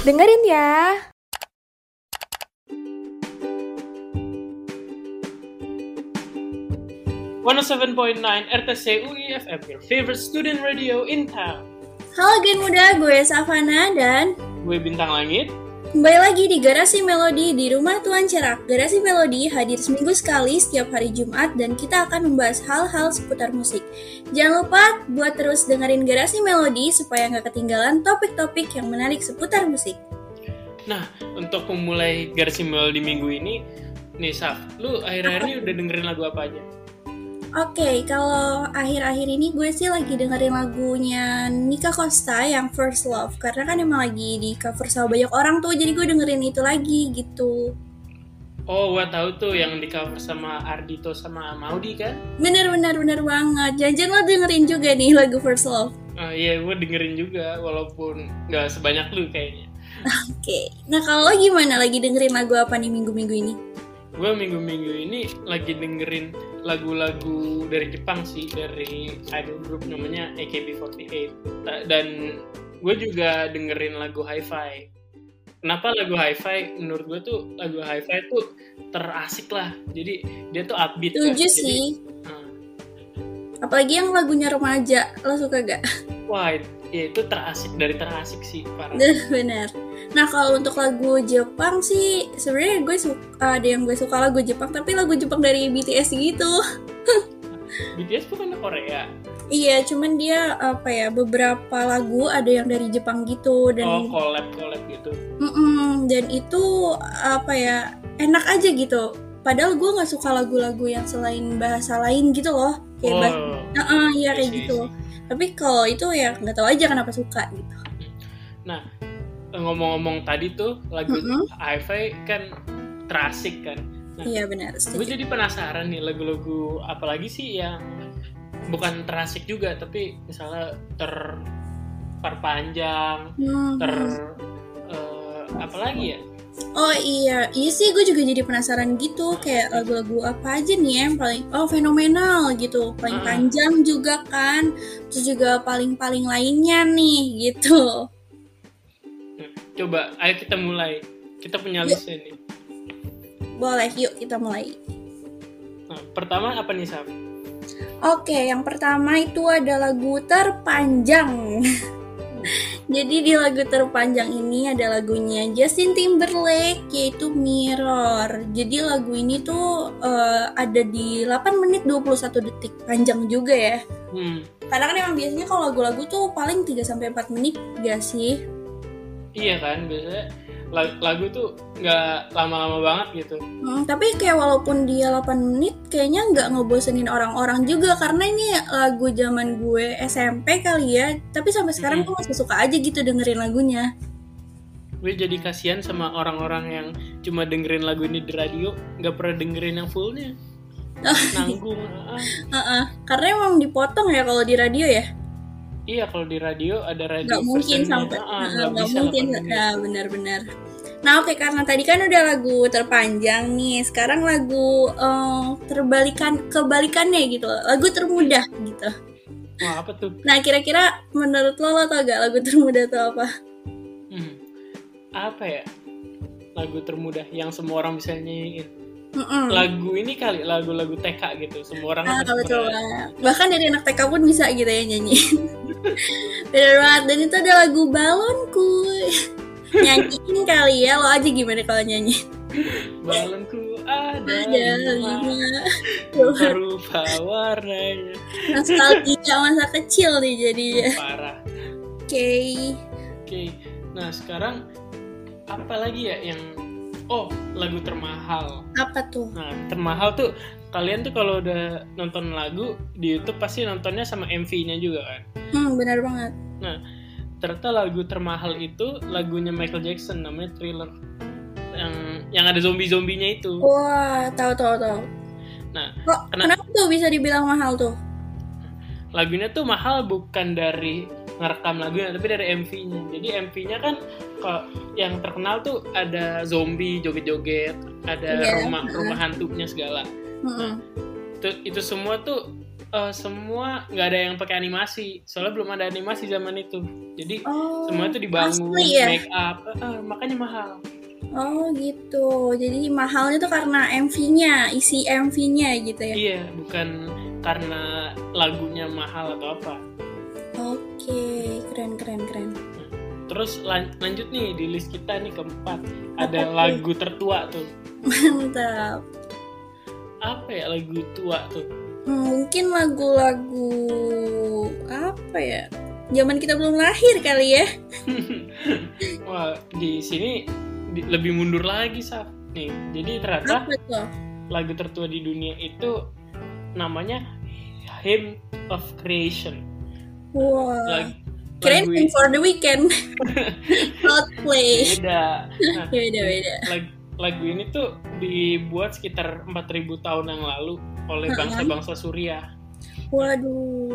Dengerin ya. One oh seven point nine RTC UI FM, your favorite student radio in town. Halo Gen Muda, gue Savana dan gue Bintang Langit kembali lagi di Garasi Melodi di Rumah Tuan Cerak. Garasi Melodi hadir seminggu sekali setiap hari Jumat dan kita akan membahas hal-hal seputar musik. Jangan lupa buat terus dengerin Garasi Melodi supaya nggak ketinggalan topik-topik yang menarik seputar musik. Nah, untuk memulai Garasi Melodi minggu ini, nih lu akhir-akhir ini udah dengerin lagu apa aja? Oke, kalau akhir-akhir ini gue sih lagi dengerin lagunya Nika Costa yang First Love Karena kan emang lagi di cover sama banyak orang tuh, jadi gue dengerin itu lagi gitu Oh, gua tahu tuh yang di cover sama Ardito sama Maudi kan? Bener-bener bener banget, jangan lo dengerin juga nih lagu First Love Ah, iya, gue dengerin juga, walaupun nggak sebanyak lu kayaknya. Oke, nah kalau lo gimana lagi dengerin lagu apa nih minggu-minggu ini? Gue minggu-minggu ini lagi dengerin lagu-lagu dari Jepang sih, dari idol group namanya AKB48. Ta- Dan gue juga dengerin lagu hi-fi. Kenapa lagu hi-fi? Menurut gue tuh lagu hi-fi tuh terasik lah. Jadi dia tuh upbeat. kan. Setuju Jadi, sih, ah, apalagi yang lagunya remaja, lo suka gak? wah, ya itu terasik dari terasik sih parah. Bener. Nah kalau untuk lagu Jepang sih sebenarnya gue suka ada yang gue suka lagu Jepang tapi lagu Jepang dari BTS gitu. BTS bukan Korea. Iya, cuman dia apa ya beberapa lagu ada yang dari Jepang gitu Oh, dan collab collab gitu. Mm-mm, dan itu apa ya enak aja gitu. Padahal gue nggak suka lagu-lagu yang selain bahasa lain gitu loh. Kayak bah- Oh, Heeh, iya kayak I see, I gitu. see. Tapi kalau itu ya nggak tahu aja kenapa suka gitu. Nah, ngomong-ngomong tadi tuh lagu hi-fi kan terasik kan. Nah, Iya benar. gue jadi penasaran nih lagu-lagu apalagi sih yang bukan terasik juga tapi misalnya terperpanjang, Hmm. ter eh, apalagi ya? Oh iya, iya sih gue juga jadi penasaran gitu kayak lagu-lagu apa aja nih ya yang paling oh fenomenal gitu, paling Ah. panjang juga kan, terus juga paling-paling lainnya nih gitu. Coba, ayo kita mulai. Kita punya listnya nih. Boleh, yuk kita mulai. Nah, pertama apa nih Saf? Oke, yang pertama itu ada lagu terpanjang. Jadi di lagu terpanjang ini ada lagunya Justin Timberlake yaitu Mirror. Jadi lagu ini tuh eh, ada di 8 menit 21 detik. Panjang juga ya. Hmm, Karena kan emang biasanya kalau lagu-lagu tuh paling 3 sampai 4 menit gak sih? iya kan biasanya lagu tuh nggak lama-lama banget gitu. Hmm, tapi kayak walaupun dia 8 menit kayaknya nggak ngebosenin orang-orang juga karena ini lagu zaman gue SMP kali ya. Tapi sampai sekarang gue masih suka aja gitu dengerin lagunya. Gue jadi kasihan sama orang-orang yang cuma dengerin lagu ini di radio, nggak pernah dengerin yang fullnya. Nanggung. ah. Heeh, karena emang dipotong ya kalau di radio ya. Iya kalau di radio ada radio Nggak mungkin sampai Ah, nggak nggak bisa mungkin. 8 menit. Nah, benar-benar. Nah, oke karena tadi kan udah lagu terpanjang nih. Sekarang lagu eh, terbalikan kebalikannya gitu. Lagu termudah gitu. Wah apa tuh? Nah, kira-kira menurut lo lo tau gak lagu termudah itu apa? Hmm. Apa ya? Lagu termudah yang semua orang bisa nyanyiin. Mm-mm. Lagu ini kali lagu-lagu TK gitu. Semua orang Ah, betul. Bahkan dari anak TK pun bisa gitu ya nyanyi. Bener banget. Dan itu ada lagu balonku. Nyanyiin kali ya. Lo aja gimana kalau nyanyi? Balonku ada Ada lima lima. berupa warnanya. Nostalgia masa kecil nih jadinya. Parah. Oke. Oke, nah sekarang apa lagi ya yang oh lagu termahal. Apa tuh? Nah termahal tuh kalian tuh kalau udah nonton lagu di YouTube pasti nontonnya sama MV-nya juga kan. Hmm, benar banget. Nah ternyata lagu termahal itu lagunya Michael Jackson namanya Thriller yang yang ada zombie zombinya itu. Wah, tahu tahu tahu. Nah Kok Kena- kenapa tuh bisa dibilang mahal tuh? lagunya tuh mahal bukan dari ngerekam lagunya tapi dari MV-nya. Jadi MV-nya kan kalau yang terkenal tuh ada zombie joget-joget, ada Iya. rumah rumah hantunya segala. Mm-mm. Itu itu semua tuh eh, semua nggak ada yang pakai animasi. Soalnya belum ada animasi zaman itu. Jadi Oh, semua itu dibangun, asli ya? make up, eh, makanya mahal. Oh gitu. Jadi mahalnya tuh karena MV-nya, isi MV-nya gitu ya. Iya, bukan karena lagunya mahal atau apa. Oke, keren keren keren. Terus lan- lanjut nih di list kita nih keempat ada Apa lagu tertua tuh. Mantap. Apa ya lagu tua tuh? Mungkin lagu-lagu apa ya? Zaman kita belum lahir kali ya. Wah di sini di- lebih mundur lagi sah. Nih jadi ternyata lagu tertua di dunia itu namanya Hymn of Creation. Wah. Lag- Keren lagu for the weekend. Coldplay. beda. Nah, Beda beda. lag- lagu ini tuh dibuat sekitar 4000 tahun yang lalu oleh bangsa-bangsa Surya. Waduh.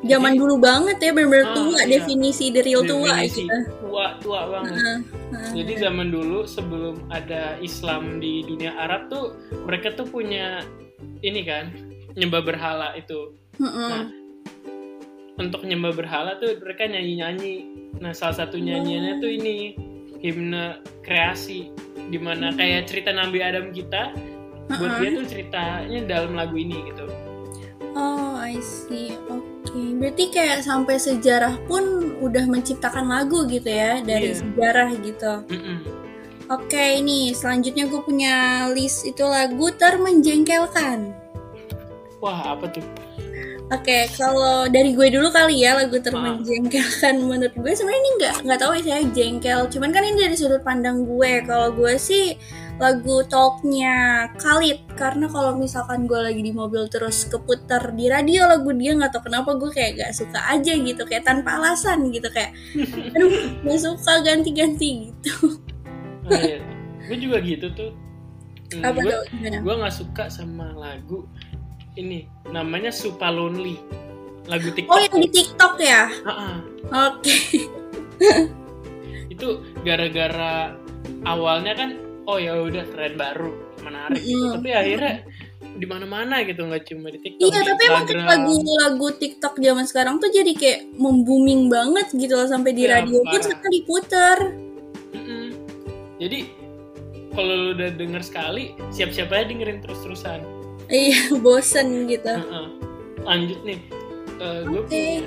Zaman dulu banget ya bener-bener Ah, tua iya. definisi the real tua Definisi gitu. tua tua banget. Heeh, heeh. Jadi zaman dulu sebelum ada Islam di dunia Arab tuh mereka tuh punya ini kan nyembah berhala itu. Heeh. Nah, untuk nyembah berhala tuh mereka nyanyi-nyanyi. Nah, salah satu nyanyiannya tuh ini himne kreasi di mana kayak cerita Nabi Adam kita buat Heeh. dia tuh ceritanya dalam lagu ini gitu. Oh, I see. Oke. Berarti kayak sampai sejarah pun udah menciptakan lagu gitu ya dari Iya. sejarah gitu. Mm-mm. Oke, ini selanjutnya gue punya list itu lagu termenjengkelkan. Wah, apa tuh? Oke, kalau dari gue dulu kali ya lagu termenjengkelkan menurut gue sebenarnya ini nggak nggak tahu ya saya jengkel. Cuman kan ini dari sudut pandang gue. Kalau gue sih lagu talknya Khalid karena kalau misalkan gue lagi di mobil terus keputar di radio lagu dia nggak tahu kenapa gue kayak gak suka aja gitu kayak tanpa alasan gitu kayak aduh gak suka ganti-ganti gitu. Oh, iya. gue juga gitu tuh. Hmm, Apa gue gue nggak suka sama lagu ini namanya Super Lonely lagu TikTok. Oh yang di TikTok ya? Ah, ah. Oke. itu gara-gara awalnya kan oh ya udah tren baru menarik gitu Mm-mm. tapi akhirnya di mana-mana gitu nggak cuma di TikTok Iya di tapi emang lagu-lagu TikTok zaman sekarang tuh jadi kayak membooming banget gitu loh sampai di Iya, radio pun sekarang diputer. Mm-mm. jadi kalau udah denger sekali siap-siap aja dengerin terus-terusan Iya bosen gitu. Heeh. lanjut nih gue Oke. punya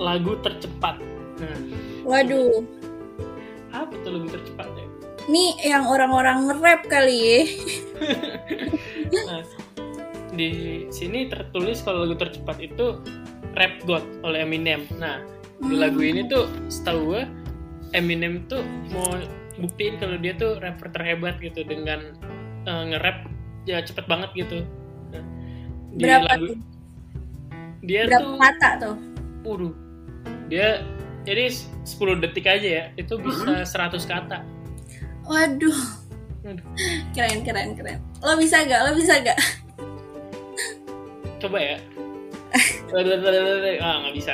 lagu tercepat nah Waduh, apa tuh lagu tercepat ya nih yang orang-orang nge-rap kali ya. Nah, di sini tertulis kalau lagu tercepat itu Rap God oleh Eminem. Nah, di lagu ini tuh setahu gue Eminem tuh mau buktiin kalau dia tuh rapper terhebat gitu dengan eh, nge-rap ya cepet banget gitu. Nah, di Berapa lagu tuh? dia Berapa tuh kata tuh? waduh. Dia jadi 10 detik aja ya, itu bisa 100 kata. Waduh, Waduh, keren keren keren. Lo bisa gak? Lo bisa gak? Coba ya. ah, nggak bisa.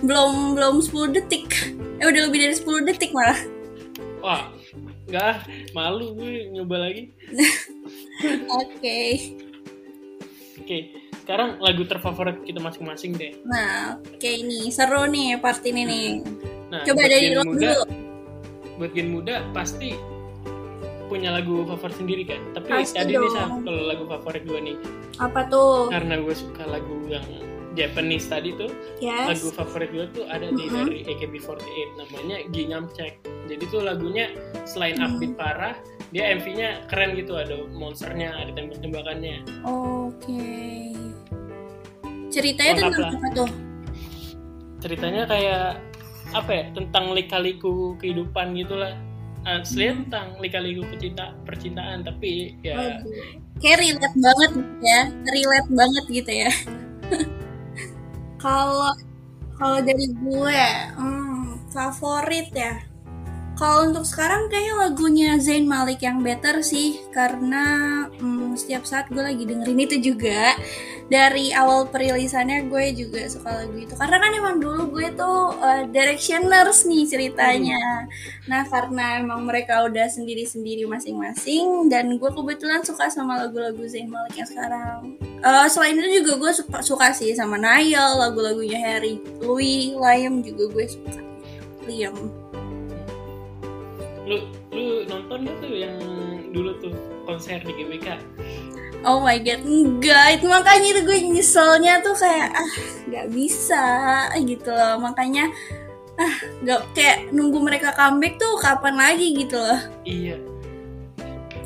Belum belum 10 detik. Eh udah lebih dari 10 detik malah. Wah, ah. malu gue nyoba lagi. Oke. Oke, sekarang lagu terfavorit kita masing-masing deh. Nah, oke ini seru nih part ini nih. Nah, Coba dari lo dulu. buat gen muda pasti punya lagu favorit sendiri kan. Tapi Pasti tadi nih dong. Saf, kalau lagu favorit gue nih, Apa tuh? karena gue suka lagu yang Japanese tadi tuh, Yes. lagu favorit gue tuh ada di Mhm. dari AKB48 namanya Gingham Check. Jadi tuh lagunya selain Hmm. upbeat parah, dia MV-nya keren gitu, ada monsternya, ada tembak-tembakannya. Oke. Ceritanya Lengkap tentang apa tuh? ceritanya kayak apa ya tentang lika-liku kehidupan gitulah aslinya Hmm. tentang lika-liku pecinta percintaan tapi ya Waduh. Kayak relate banget gitu ya, relate banget gitu ya. Kalau kalau dari gue, hmm, favorit ya. Kalau untuk sekarang kayaknya lagunya Zayn Malik yang better sih, karena hmm, setiap saat gue lagi dengerin itu juga. Dari awal perilisannya gue juga suka lagu itu, karena kan emang dulu gue tuh uh, Directioners nih ceritanya. Nah karena emang mereka udah sendiri-sendiri masing-masing dan gue kebetulan suka sama lagu-lagu Zayn Malik yang sekarang. Eh, selain itu juga gue suka, suka sih sama Niall, lagu-lagunya Harry, Louis, Liam juga gue suka. Liam. Lu lu nonton gak tuh yang dulu tuh konser di GBK Oh my god, enggak. Itu makanya itu gue nyeselnya tuh kayak ah nggak bisa gitu loh. Makanya ah nggak kayak nunggu mereka comeback tuh kapan lagi gitu loh. Iya.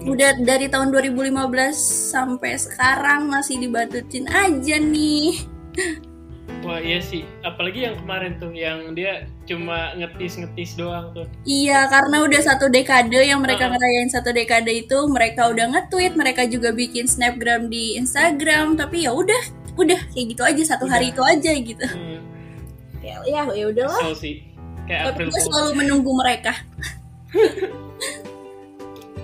Udah dari tahun 2015 sampai sekarang masih dibatutin aja nih. Wah iya sih, apalagi yang kemarin tuh yang dia cuma ngetis-ngetis doang tuh. Iya, karena udah satu dekade yang mereka ngerayain satu dekade itu, mereka udah nge-tweet, mereka juga bikin snapgram di Instagram, tapi ya udah, udah kayak gitu aja satu hari Udah. itu aja gitu. Hmm, Ya, ya, ya udahlah. kesel sih. Kayak Tapi April gue selalu menunggu mereka.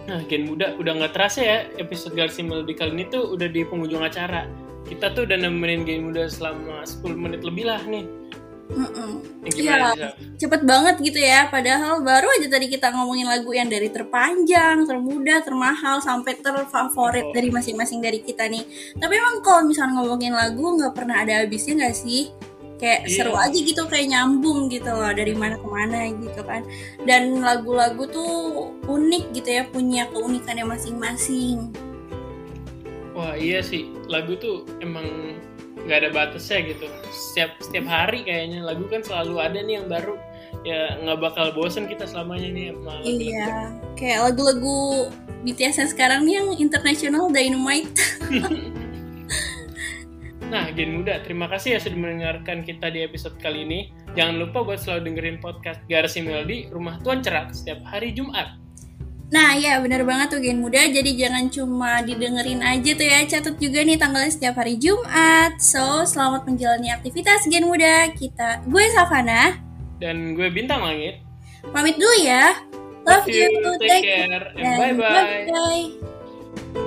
Nah, Gen Muda udah nggak terasa ya episode Garsi Melody kali ini tuh udah di penghujung acara. Kita tuh udah nemenin Gen Muda selama 10 menit lebih lah nih. Iya, Zaf? cepet banget gitu ya. Padahal baru aja tadi kita ngomongin lagu yang dari terpanjang, termuda, termahal, sampai terfavorit Oh. dari masing-masing dari kita nih. Tapi emang kalau misalnya ngomongin lagu nggak pernah ada habisnya nggak sih? Kayak Iya. seru aja gitu, kayak nyambung gitu loh dari mana ke mana gitu kan. Dan lagu-lagu tuh unik gitu ya, punya keunikannya masing-masing. Wah iya sih, lagu tuh emang nggak ada batasnya gitu. Setiap setiap hari kayaknya lagu kan selalu ada nih yang baru. Ya nggak bakal bosen kita selamanya nih sama lagu-lagu. Iya, kayak lagu-lagu BTS yang sekarang nih yang international Dynamite. Nah, Gen Muda, terima kasih ya sudah mendengarkan kita di episode kali ini. Jangan lupa buat selalu dengerin podcast Garasi Melody, Rumah Tuan Cerak setiap hari Jumat. Nah ya bener banget tuh Gen Muda. Jadi jangan cuma didengerin aja tuh ya Catat juga nih tanggalnya setiap hari Jumat. So selamat menjalani aktivitas Gen Muda. Kita Gue Savana. Dan gue Bintang Langit. Pamit dulu ya. Love you, take care, and and bye-bye.